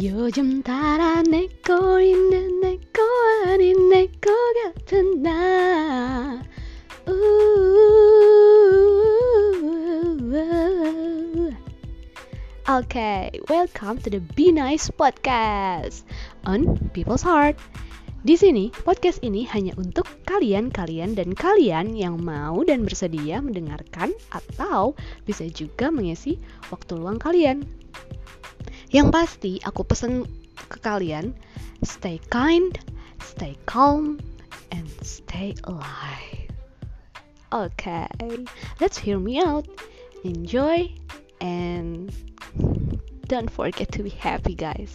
요즘 따라 내거 있는 내거 아닌 내거 같은 나 Okay, welcome to the Be Nice Podcast on People's Heart. Di sini, podcast ini hanya untuk kalian-kalian dan kalian yang mau dan bersedia mendengarkan atau bisa juga mengisi waktu luang kalian. Yang pasti aku pesan ke kalian, stay kind, stay calm, and stay alive. Okay, let's hear me out. Enjoy and don't forget to be happy, guys.